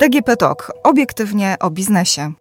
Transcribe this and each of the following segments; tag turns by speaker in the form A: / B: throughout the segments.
A: DGP Talk. Obiektywnie o biznesie.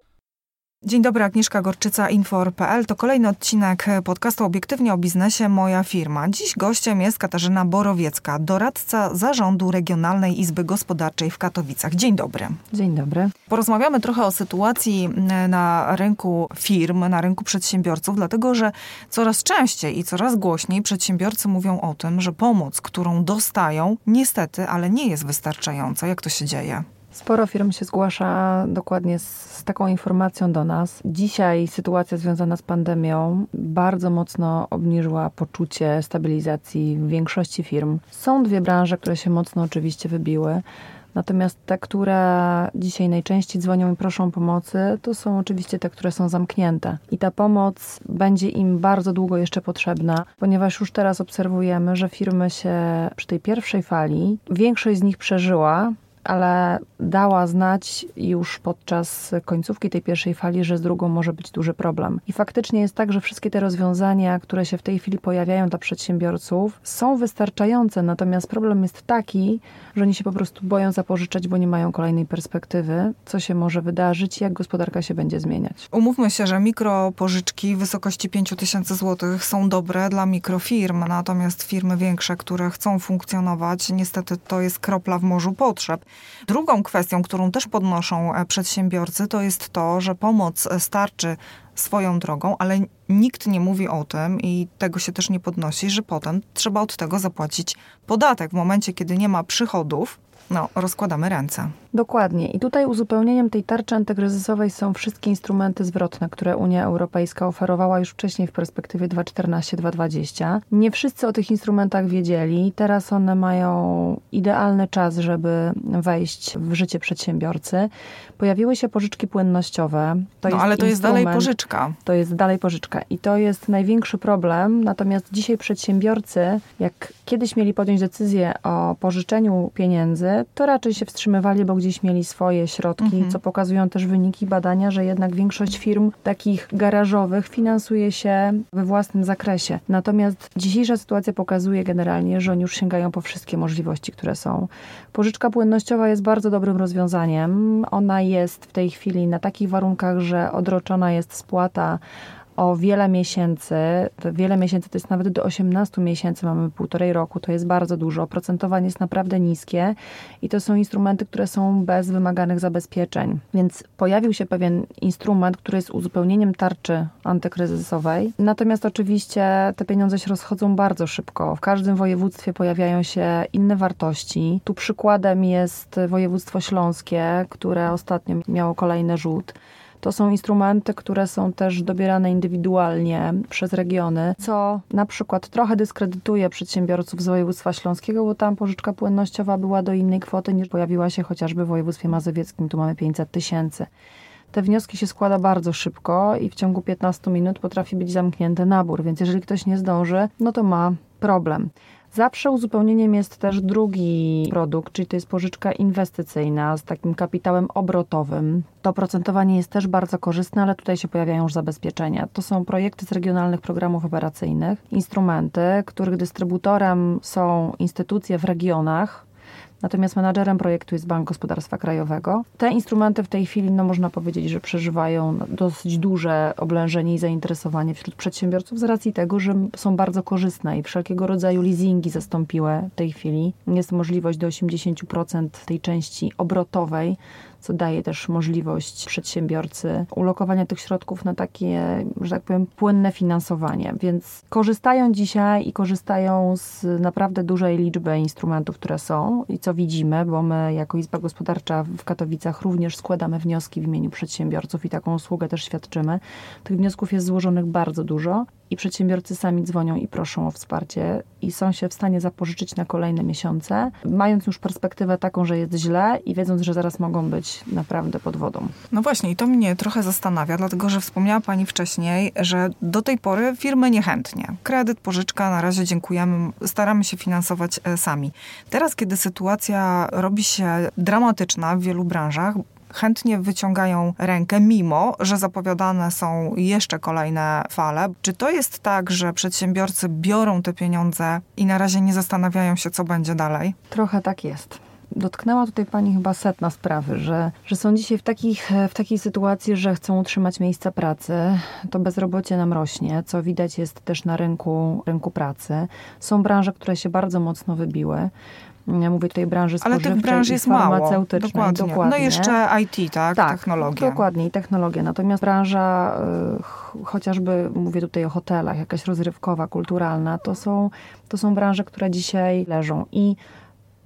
A: Dzień dobry, Agnieszka Gorczyca, Infor.pl. To kolejny odcinek podcastu Obiektywnie o biznesie Moja firma. Dziś gościem jest Katarzyna Borowiecka, doradca zarządu Regionalnej Izby Gospodarczej w Katowicach. Dzień dobry.
B: Dzień dobry.
A: Porozmawiamy trochę o sytuacji na rynku firm, na rynku przedsiębiorców, dlatego że coraz częściej i coraz głośniej przedsiębiorcy mówią o tym, że pomoc, którą dostają, niestety, ale nie jest wystarczająca. Jak to się dzieje?
B: Sporo firm się zgłasza dokładnie z, z, taką informacją do nas. Dzisiaj sytuacja związana z pandemią bardzo mocno obniżyła poczucie stabilizacji w większości firm. Są dwie branże, które się mocno oczywiście wybiły. Natomiast te, które dzisiaj najczęściej dzwonią i proszą pomocy, to są oczywiście te, które są zamknięte. I ta pomoc będzie im bardzo długo jeszcze potrzebna, ponieważ już teraz obserwujemy, że firmy się przy tej pierwszej fali, większość z nich przeżyła, ale dała znać już podczas końcówki tej pierwszej fali, że z drugą może być duży problem. I faktycznie jest tak, że wszystkie te rozwiązania, które się w tej chwili pojawiają dla przedsiębiorców, są wystarczające, natomiast problem jest taki, że oni się po prostu boją zapożyczać, bo nie mają kolejnej perspektywy, co się może wydarzyć jak gospodarka się będzie zmieniać.
A: Umówmy się, że mikropożyczki w wysokości 5 tysięcy złotych są dobre dla mikrofirm, natomiast firmy większe, które chcą funkcjonować, niestety to jest kropla w morzu potrzeb. Drugą kwestią, którą też podnoszą e, przedsiębiorcy, to jest to, że pomoc e, starczy swoją drogą, ale nikt nie mówi o tym i tego się też nie podnosi, że potem trzeba od tego zapłacić podatek. W momencie, kiedy nie ma przychodów, no, rozkładamy ręce.
B: Dokładnie. I tutaj uzupełnieniem tej tarczy antykryzysowej są wszystkie instrumenty zwrotne, które Unia Europejska oferowała już wcześniej w perspektywie 2014-2020. Nie wszyscy o tych instrumentach wiedzieli. Teraz one mają idealny czas, żeby wejść w życie przedsiębiorcy. Pojawiły się pożyczki płynnościowe.
A: To no, ale to jest dalej pożyczka.
B: To jest dalej pożyczka. I to jest największy problem. Natomiast dzisiaj przedsiębiorcy, jak kiedyś mieli podjąć decyzję o pożyczeniu pieniędzy, to raczej się wstrzymywali, bo gdzieś mieli swoje środki, mhm. co pokazują też wyniki badania, że jednak większość firm takich garażowych finansuje się we własnym zakresie. Natomiast dzisiejsza sytuacja pokazuje generalnie, że oni już sięgają po wszystkie możliwości, które są. Pożyczka płynnościowa jest bardzo dobrym rozwiązaniem. Ona jest w tej chwili na takich warunkach, że odroczona jest spłata o wiele miesięcy. Wiele miesięcy to jest nawet do 18 miesięcy, mamy półtorej roku, to jest bardzo dużo. Oprocentowanie jest naprawdę niskie i to są instrumenty, które są bez wymaganych zabezpieczeń. Więc pojawił się pewien instrument, który jest uzupełnieniem tarczy antykryzysowej. Natomiast oczywiście te pieniądze się rozchodzą bardzo szybko. W każdym województwie pojawiają się inne wartości. Tu przykładem jest województwo śląskie, które ostatnio miało kolejny rzut. To są instrumenty, które są też dobierane indywidualnie przez regiony, co na przykład trochę dyskredytuje przedsiębiorców z województwa śląskiego, bo tam pożyczka płynnościowa była do innej kwoty niż pojawiła się chociażby w województwie mazowieckim, tu mamy 500 tysięcy. Te wnioski się składa bardzo szybko i w ciągu 15 minut potrafi być zamknięty nabór, więc jeżeli ktoś nie zdąży, no to ma problem. Zawsze uzupełnieniem jest też drugi produkt, czyli to jest pożyczka inwestycyjna z takim kapitałem obrotowym. To oprocentowanie jest też bardzo korzystne, ale tutaj się pojawiają już zabezpieczenia. To są projekty z regionalnych programów operacyjnych, instrumenty, których dystrybutorem są instytucje w regionach, Natomiast menadżerem projektu jest Bank Gospodarstwa Krajowego. Te instrumenty w tej chwili, no można powiedzieć, że przeżywają dosyć duże oblężenie i zainteresowanie wśród przedsiębiorców z racji tego, że są bardzo korzystne i wszelkiego rodzaju leasingi zastąpiły w tej chwili. Jest możliwość do 80% tej części obrotowej co daje też możliwość przedsiębiorcy ulokowania tych środków na takie, że tak powiem, płynne finansowanie. Więc korzystają dzisiaj i korzystają z naprawdę dużej liczby instrumentów, które są i co widzimy, bo my jako Izba Gospodarcza w Katowicach również składamy wnioski w imieniu przedsiębiorców i taką usługę też świadczymy. Tych wniosków jest złożonych bardzo dużo i przedsiębiorcy sami dzwonią i proszą o wsparcie i są się w stanie zapożyczyć na kolejne miesiące, mając już perspektywę taką, że jest źle i wiedząc, że zaraz mogą być naprawdę pod wodą.
A: No właśnie, i to mnie trochę zastanawia, dlatego że wspomniała Pani wcześniej, że do tej pory firmy niechętnie. Kredyt, pożyczka, na razie dziękujemy, staramy się finansować e, sami. Teraz, kiedy sytuacja robi się dramatyczna w wielu branżach, chętnie wyciągają rękę, mimo że zapowiadane są jeszcze kolejne fale. Czy to jest tak, że przedsiębiorcy biorą te pieniądze i na razie nie zastanawiają się, co będzie dalej?
B: Trochę tak jest. dotknęła tutaj Pani chyba setna sprawy, że, że są dzisiaj w, takich, w takiej sytuacji, że chcą utrzymać miejsca pracy. To bezrobocie nam rośnie, co widać jest też na rynku, rynku pracy. Są branże, które się bardzo mocno wybiły. Ja mówię tutaj branży spożywczej
A: Ale tych branż jest farmaceutycznej.
B: Mało. Dokładnie. dokładnie.
A: No jeszcze IT, tak? tak technologia.
B: Dokładnie i technologia. Natomiast branża y, chociażby, mówię tutaj o hotelach, jakaś rozrywkowa, kulturalna, to są, to są branże, które dzisiaj leżą. I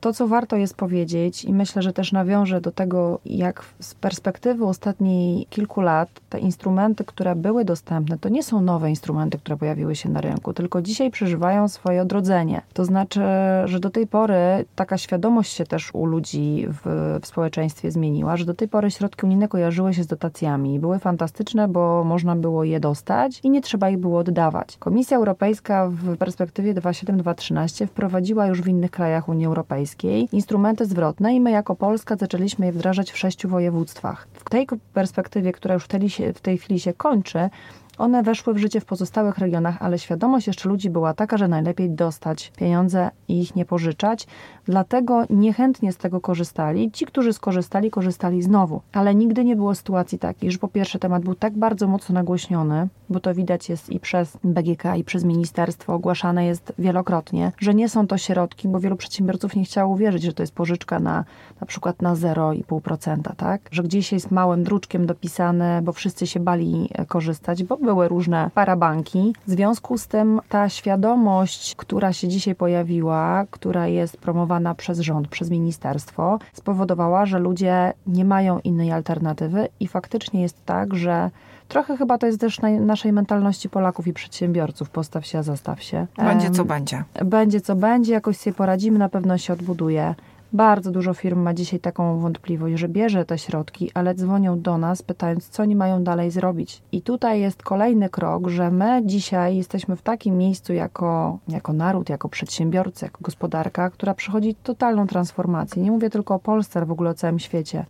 B: to, co warto jest powiedzieć, i myślę, że też nawiążę do tego, jak z perspektywy ostatnich kilku lat te instrumenty, które były dostępne, to nie są nowe instrumenty, które pojawiły się na rynku, tylko dzisiaj przeżywają swoje odrodzenie. To znaczy, że do tej pory taka świadomość się też u ludzi w, w społeczeństwie zmieniła, że do tej pory środki unijne kojarzyły się z dotacjami. Były fantastyczne, bo można było je dostać i nie trzeba ich było oddawać. Komisja Europejska w perspektywie 2.7-2.13 wprowadziła już w innych krajach Unii Europejskiej Europejskiej instrumenty zwrotne i my jako Polska zaczęliśmy je wdrażać w sześciu województwach. W tej perspektywie, która już w tej chwili się kończy, one weszły w życie w pozostałych regionach, ale świadomość jeszcze ludzi była taka, że najlepiej dostać pieniądze i ich nie pożyczać. Dlatego niechętnie z tego korzystali. Ci, którzy skorzystali, korzystali znowu. Ale nigdy nie było sytuacji takiej, że po pierwsze temat był tak bardzo mocno nagłośniony, bo to widać jest i przez BGK, i przez ministerstwo, ogłaszane jest wielokrotnie, że nie są to środki, bo wielu przedsiębiorców nie chciało uwierzyć, że to jest pożyczka na na przykład na 0,5%, tak? Że gdzieś jest małym druczkiem dopisane, bo wszyscy się bali korzystać, bo były różne parabanki. W związku z tym ta świadomość, która się dzisiaj pojawiła, która jest promowana przez rząd, przez ministerstwo, spowodowała, że ludzie nie mają innej alternatywy i faktycznie jest tak, że Trochę chyba to jest też na naszej mentalności Polaków i przedsiębiorców. Postaw się, zastaw się.
A: Będzie co będzie.
B: Będzie co będzie, jakoś sobie poradzimy, na pewno się odbuduje. Bardzo dużo firm ma dzisiaj taką wątpliwość, że bierze te środki, ale dzwonią do nas pytając, co oni mają dalej zrobić. I tutaj jest kolejny krok, że my dzisiaj jesteśmy w takim miejscu jako, jako naród, jako przedsiębiorcy, jako gospodarka, która przechodzi totalną transformację. Nie mówię tylko o Polsce, ale w ogóle o całym świecie.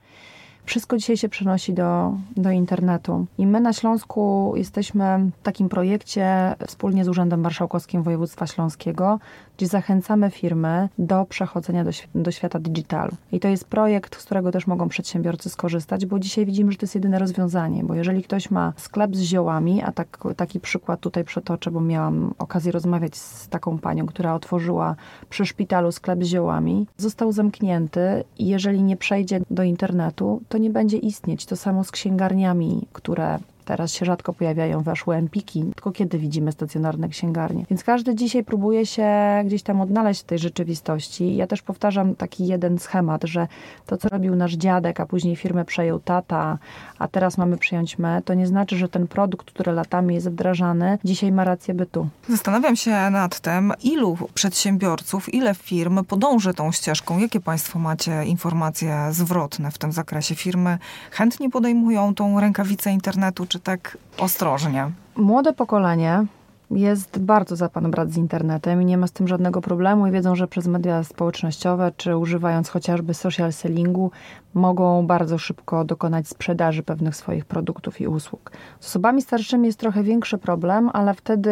B: Wszystko dzisiaj się przenosi do, do internetu. I my na Śląsku jesteśmy w takim projekcie wspólnie z Urzędem Marszałkowskim Województwa Śląskiego, gdzie zachęcamy firmy do przechodzenia do, do świata digitalu. I to jest projekt, z którego też mogą przedsiębiorcy skorzystać, bo dzisiaj widzimy, że to jest jedyne rozwiązanie, bo jeżeli ktoś ma sklep z ziołami, a tak, taki przykład tutaj przetoczę, bo miałam okazję rozmawiać z taką panią, która otworzyła przy szpitalu sklep z ziołami, został zamknięty i jeżeli nie przejdzie do internetu, to nie będzie istnieć. To samo z księgarniami, które Teraz się rzadko pojawiają weszłe empiki, tylko kiedy widzimy stacjonarne księgarnie. Więc każdy dzisiaj próbuje się gdzieś tam odnaleźć w tej rzeczywistości. Ja też powtarzam taki jeden schemat, że to, co robił nasz dziadek, a później firmę przejął tata, a teraz mamy przyjąć my, to nie znaczy, że ten produkt, który latami jest wdrażany, dzisiaj ma rację bytu.
A: Zastanawiam się nad tym, ilu przedsiębiorców, ile firm podąży tą ścieżką. Jakie Państwo macie informacje zwrotne w tym zakresie? Firmy chętnie podejmują tą rękawicę internetu, czy tak ostrożnie?
B: Młode pokolenie jest bardzo za pan brat z internetem i nie ma z tym żadnego problemu i wiedzą, że przez media społecznościowe, czy używając chociażby social sellingu, mogą bardzo szybko dokonać sprzedaży pewnych swoich produktów i usług. Z osobami starszymi jest trochę większy problem, ale wtedy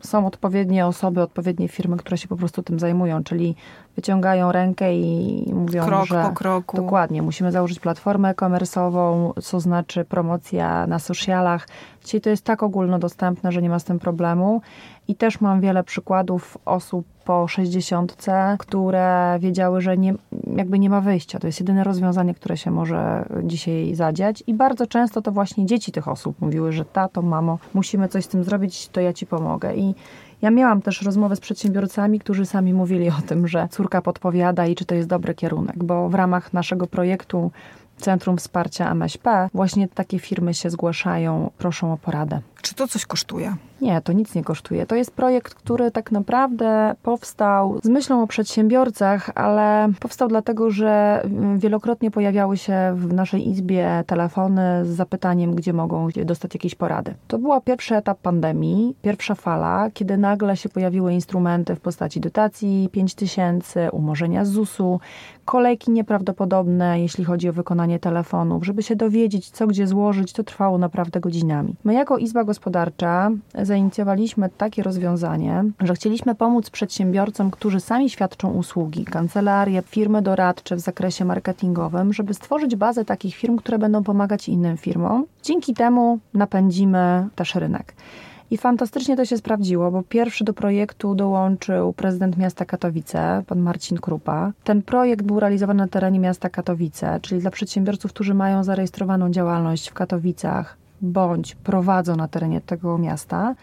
B: są odpowiednie osoby, odpowiednie firmy, które się po prostu tym zajmują, czyli wyciągają rękę i mówią,
A: Krok
B: że
A: po kroku.
B: dokładnie, musimy założyć platformę e-commerce'ową, co znaczy promocja na socialach. Dzisiaj to jest tak ogólnodostępne, że nie ma z tym problemu i też mam wiele przykładów osób po 60, które wiedziały, że nie, jakby nie ma wyjścia. To jest jedyne rozwiązanie, które się może dzisiaj zadziać. I bardzo często to właśnie dzieci tych osób mówiły, że tato, mamo, musimy coś z tym zrobić, to ja ci pomogę. I ja miałam też rozmowę z przedsiębiorcami, którzy sami mówili o tym, że córka podpowiada i czy to jest dobry kierunek, bo w ramach naszego projektu Centrum Wsparcia MŚP właśnie takie firmy się zgłaszają, proszą o poradę.
A: Czy to coś kosztuje?
B: Nie, to nic nie kosztuje. To jest projekt, który tak naprawdę powstał z myślą o przedsiębiorcach, ale powstał dlatego, że wielokrotnie pojawiały się w naszej izbie telefony z zapytaniem, gdzie mogą dostać jakieś porady. To była pierwszy etap pandemii, pierwsza fala, kiedy nagle się pojawiły instrumenty w postaci dotacji 5000, umorzenia ZUS-u, kolejki nieprawdopodobne, jeśli chodzi o wykonanie telefonów. Żeby się dowiedzieć, co gdzie złożyć, to trwało naprawdę godzinami. My jako Izba Gospodarcza zainicjowaliśmy takie rozwiązanie, że chcieliśmy pomóc przedsiębiorcom, którzy sami świadczą usługi, kancelarie, firmy doradcze w zakresie marketingowym, żeby stworzyć bazę takich firm, które będą pomagać innym firmom. Dzięki temu napędzimy też rynek. I fantastycznie to się sprawdziło, bo pierwszy do projektu dołączył prezydent miasta Katowice, pan Marcin Krupa. Ten projekt był realizowany na terenie miasta Katowice, czyli dla przedsiębiorców, którzy mają zarejestrowaną działalność w Katowicach bądź prowadzą na terenie tego miasta.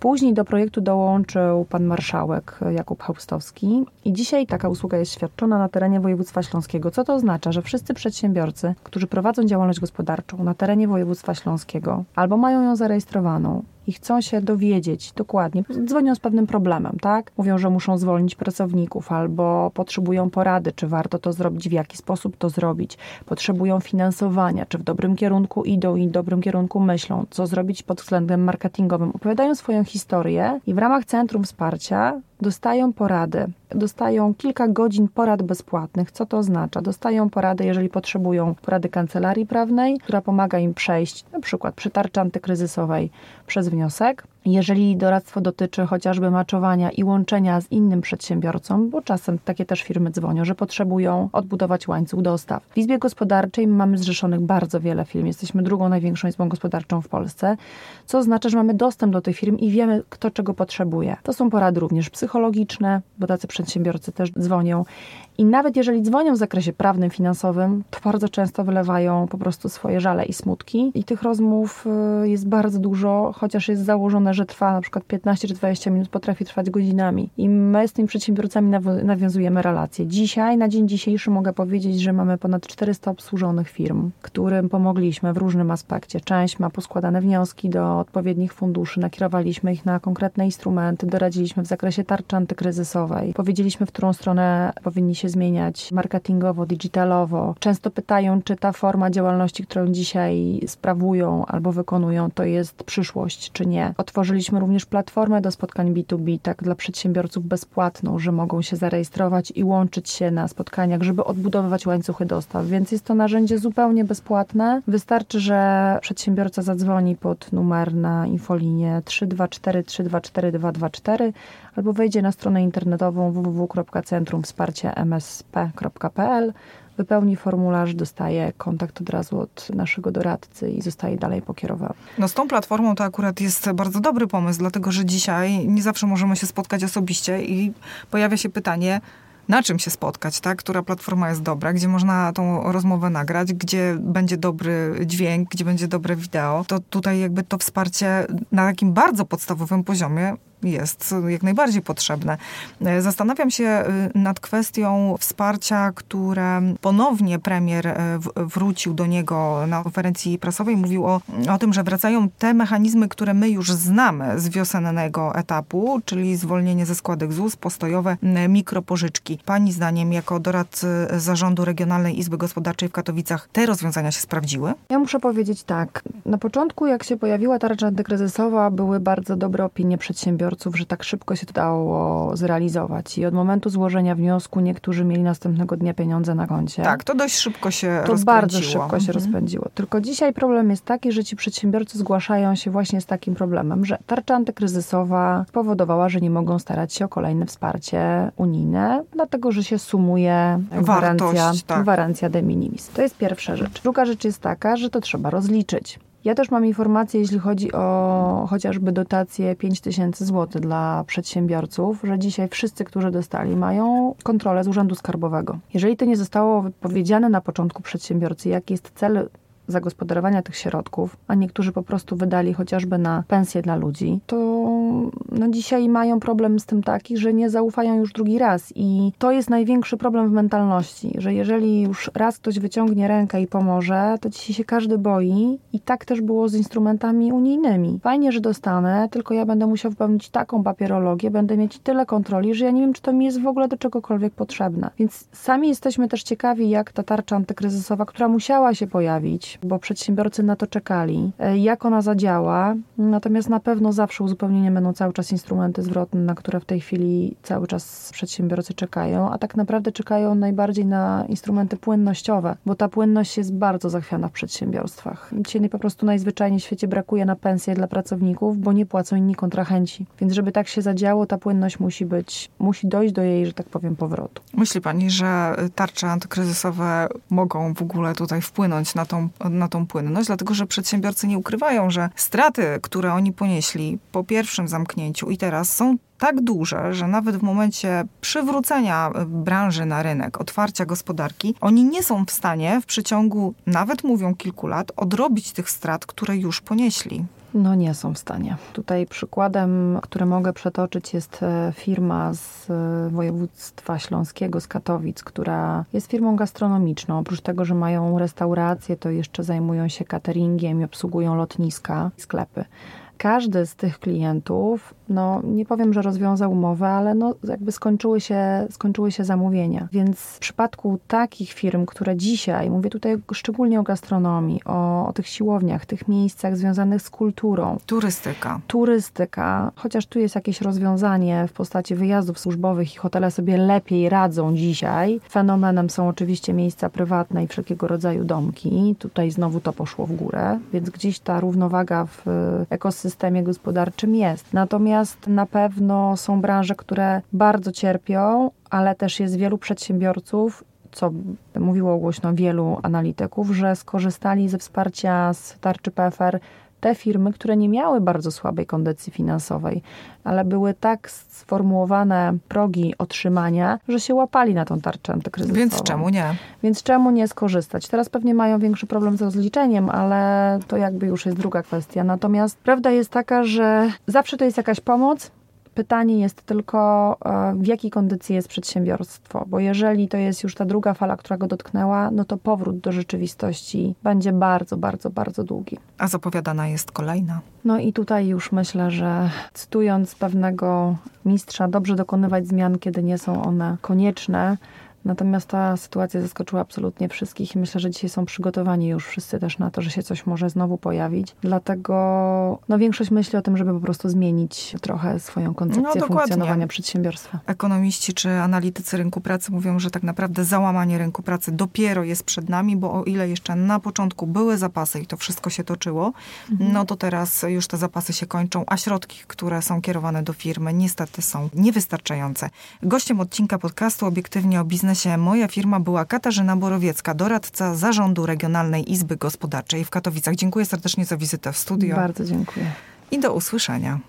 B: Później do projektu dołączył pan marszałek Jakub Chełstowski i dzisiaj taka usługa jest świadczona na terenie województwa śląskiego. Co to oznacza? Że wszyscy przedsiębiorcy, którzy prowadzą działalność gospodarczą na terenie województwa śląskiego albo mają ją zarejestrowaną i chcą się dowiedzieć dokładnie, dzwonią z pewnym problemem, tak? Mówią, że muszą zwolnić pracowników albo potrzebują porady, czy warto to zrobić, w jaki sposób to zrobić, potrzebują finansowania, czy w dobrym kierunku idą i w dobrym kierunku myślą, co zrobić pod względem marketingowym. Opowiadają swoją historię i w ramach Centrum Wsparcia dostają porady. Dostają kilka godzin porad bezpłatnych. Co to oznacza? Dostają porady, jeżeli potrzebują porady kancelarii prawnej, która pomaga im przejść na przykład przy tarczy antykryzysowej przez wniosek. Jeżeli doradztwo dotyczy chociażby maczowania i łączenia z innym przedsiębiorcą, bo czasem takie też firmy dzwonią, że potrzebują odbudować łańcuch dostaw. W Izbie Gospodarczej mamy zrzeszonych bardzo wiele firm. Jesteśmy drugą największą izbą gospodarczą w Polsce, co oznacza, że mamy dostęp do tych firm i wiemy, kto czego potrzebuje. To są porady również psychologiczne, bo tacy przedsiębiorcy też dzwonią. I nawet jeżeli dzwonią w zakresie prawnym, finansowym, to bardzo często wylewają po prostu swoje żale i smutki. I tych rozmów y, jest bardzo dużo, chociaż jest założone, że trwa na przykład 15 czy 20 minut, potrafi trwać godzinami. I my z tymi przedsiębiorcami nawiązujemy relacje. Dzisiaj, na dzień dzisiejszy mogę powiedzieć, że mamy ponad 400 obsłużonych firm, którym pomogliśmy w różnym aspekcie. Część ma poskładane wnioski do odpowiednich funduszy, nakierowaliśmy ich na konkretne instrumenty, doradziliśmy w zakresie tarczy antykryzysowej. Powiedzieliśmy, w którą stronę powinni się zmieniać marketingowo, digitalowo. Często pytają, czy ta forma działalności, którą dzisiaj sprawują albo wykonują, to jest przyszłość, czy nie. Otworzyliśmy również platformę do spotkań B2B, tak dla przedsiębiorców bezpłatną, że mogą się zarejestrować i łączyć się na spotkaniach, żeby odbudowywać łańcuchy dostaw. Więc jest to narzędzie zupełnie bezpłatne. Wystarczy, że przedsiębiorca zadzwoni pod numer na infolinię 324 324 224 albo wejdzie na stronę internetową www.centrumwsparciamsp.pl, wypełni formularz, dostaje kontakt od razu od naszego doradcy i zostaje dalej pokierowany.
A: No z tą platformą to akurat jest bardzo dobry pomysł, dlatego że dzisiaj nie zawsze możemy się spotkać osobiście i pojawia się pytanie, na czym się spotkać, tak? która platforma jest dobra, gdzie można tą rozmowę nagrać, gdzie będzie dobry dźwięk, gdzie będzie dobre wideo, to tutaj jakby to wsparcie na takim bardzo podstawowym poziomie jest jak najbardziej potrzebne. Zastanawiam się y, nad kwestią wsparcia, które ponownie premier y, wrócił do niego na konferencji prasowej. Mówił o, o tym, że wracają te mechanizmy, które my już znamy z wiosennego etapu, czyli zwolnienie ze składek ZUS, postojowe mikropożyczki. Pani zdaniem, jako doradcy zarządu Regionalnej Izby Gospodarczej w Katowicach, te rozwiązania się sprawdziły?
B: Ja muszę powiedzieć tak. Na początku, jak się pojawiła tarcza antykryzysowa, były bardzo dobre opinie przedsiębiorców przedsiębiorców, że tak szybko się to dało zrealizować. I od momentu złożenia wniosku niektórzy mieli następnego dnia pieniądze na koncie.
A: Tak, to dość szybko się
B: to
A: rozpędziło.
B: To bardzo szybko się mhm. rozpędziło. Tylko dzisiaj problem jest taki, że ci przedsiębiorcy zgłaszają się właśnie z takim problemem, że tarcza antykryzysowa spowodowała, że nie mogą starać się o kolejne wsparcie unijne, dlatego że się sumuje gwarancja, tak. gwarancja de minimis. To jest pierwsza rzecz. Druga rzecz jest taka, że to trzeba rozliczyć. Ja też mam informację, jeśli chodzi o chociażby dotację 5000 zł dla przedsiębiorców, że dzisiaj wszyscy, którzy dostali, mają kontrolę z Urzędu Skarbowego. Jeżeli to nie zostało powiedziane na początku przedsiębiorcy, jaki jest cel zagospodarowania tych środków, a niektórzy po prostu wydali chociażby na pensje dla ludzi, to no dzisiaj mają problem z tym taki, że nie zaufają już drugi raz. I to jest największy problem w mentalności, że jeżeli już raz ktoś wyciągnie rękę i pomoże, to dzisiaj się każdy boi. I tak też było z instrumentami unijnymi. Fajnie, że dostanę, tylko ja będę musiał wypełnić taką papierologię, będę mieć tyle kontroli, że ja nie wiem, czy to mi jest w ogóle do czegokolwiek potrzebne. Więc sami jesteśmy też ciekawi, jak ta tarcza antykryzysowa, która musiała się pojawić, bo przedsiębiorcy na to czekali. E, jak ona zadziała? Natomiast na pewno zawsze uzupełnienie będą cały czas instrumenty zwrotne, na które w tej chwili cały czas przedsiębiorcy czekają, a tak naprawdę czekają najbardziej na instrumenty płynnościowe, bo ta płynność jest bardzo zachwiana w przedsiębiorstwach. Dzisiaj po prostu najzwyczajniej w świecie brakuje na pensje dla pracowników, bo nie płacą inni kontrahenci. Więc żeby tak się zadziało, ta płynność musi być, musi dojść do jej, że tak powiem, powrotu.
A: Myśli pani, że tarcze antykryzysowe mogą w ogóle tutaj wpłynąć na tą, na tą płynność, dlatego że przedsiębiorcy nie ukrywają, że straty, które oni ponieśli po pierwszym zamknięciu i teraz są tak duże, że nawet w momencie przywrócenia branży na rynek, otwarcia gospodarki, oni nie są w stanie w przeciągu, nawet mówią kilku lat, odrobić tych strat, które już ponieśli.
B: No nie są w stanie. Tutaj przykładem, który mogę przetoczyć jest e, firma z e, województwa śląskiego, z Katowic, która jest firmą gastronomiczną. Oprócz tego, że mają restaurację, to jeszcze zajmują się cateringiem i obsługują lotniska, sklepy każdy z tych klientów, no nie powiem, że rozwiązał umowę, ale no jakby skończyły się, skończyły się zamówienia. Więc w przypadku takich firm, które dzisiaj, mówię tutaj szczególnie o gastronomii, o, o tych siłowniach, tych miejscach związanych z kulturą.
A: Turystyka.
B: Turystyka, chociaż tu jest jakieś rozwiązanie w postaci wyjazdów służbowych i hotele sobie lepiej radzą dzisiaj. Fenomenem są oczywiście miejsca prywatne i wszelkiego rodzaju domki. Tutaj znowu to poszło w górę, więc gdzieś ta równowaga w ekosystemie systemie gospodarczym jest. Natomiast na pewno są branże, które bardzo cierpią, ale też jest wielu przedsiębiorców, co mówiło głośno wielu analityków, że skorzystali ze wsparcia z tarczy PFR te firmy, które nie miały bardzo słabej kondycji finansowej, ale były tak sformułowane progi otrzymania, że się łapali na tą tarczę antykryzysową.
A: Więc czemu nie?
B: Więc czemu nie skorzystać? Teraz pewnie mają większy problem z rozliczeniem, ale to jakby już jest druga kwestia. Natomiast prawda jest taka, że zawsze to jest jakaś pomoc, Pytanie jest tylko, e, w jakiej kondycji jest przedsiębiorstwo, bo jeżeli to jest już ta druga fala, która go dotknęła, no to powrót do rzeczywistości będzie bardzo, bardzo, bardzo długi.
A: A zapowiadana jest kolejna.
B: No i tutaj już myślę, że cytując pewnego mistrza, dobrze dokonywać zmian, kiedy nie są one konieczne, Natomiast ta sytuacja zaskoczyła absolutnie wszystkich i myślę, że dzisiaj są przygotowani już wszyscy też na to, że się coś może znowu pojawić. Dlatego no, większość myśli o tym, żeby po prostu zmienić trochę swoją koncepcję no, funkcjonowania przedsiębiorstwa.
A: Ekonomiści czy analitycy rynku pracy mówią, że tak naprawdę załamanie rynku pracy dopiero jest przed nami, bo o ile jeszcze na początku były zapasy i to wszystko się toczyło, mhm. no to teraz już te zapasy się kończą, a środki, które są kierowane do firmy niestety są niewystarczające. Gościem odcinka podcastu obiektywnie o biznesie biznesie moja firma była Katarzyna Borowiecka, doradca zarządu Regionalnej Izby Gospodarczej w Katowicach. Dziękuję serdecznie za wizytę w studio.
B: Bardzo dziękuję.
A: I do usłyszenia.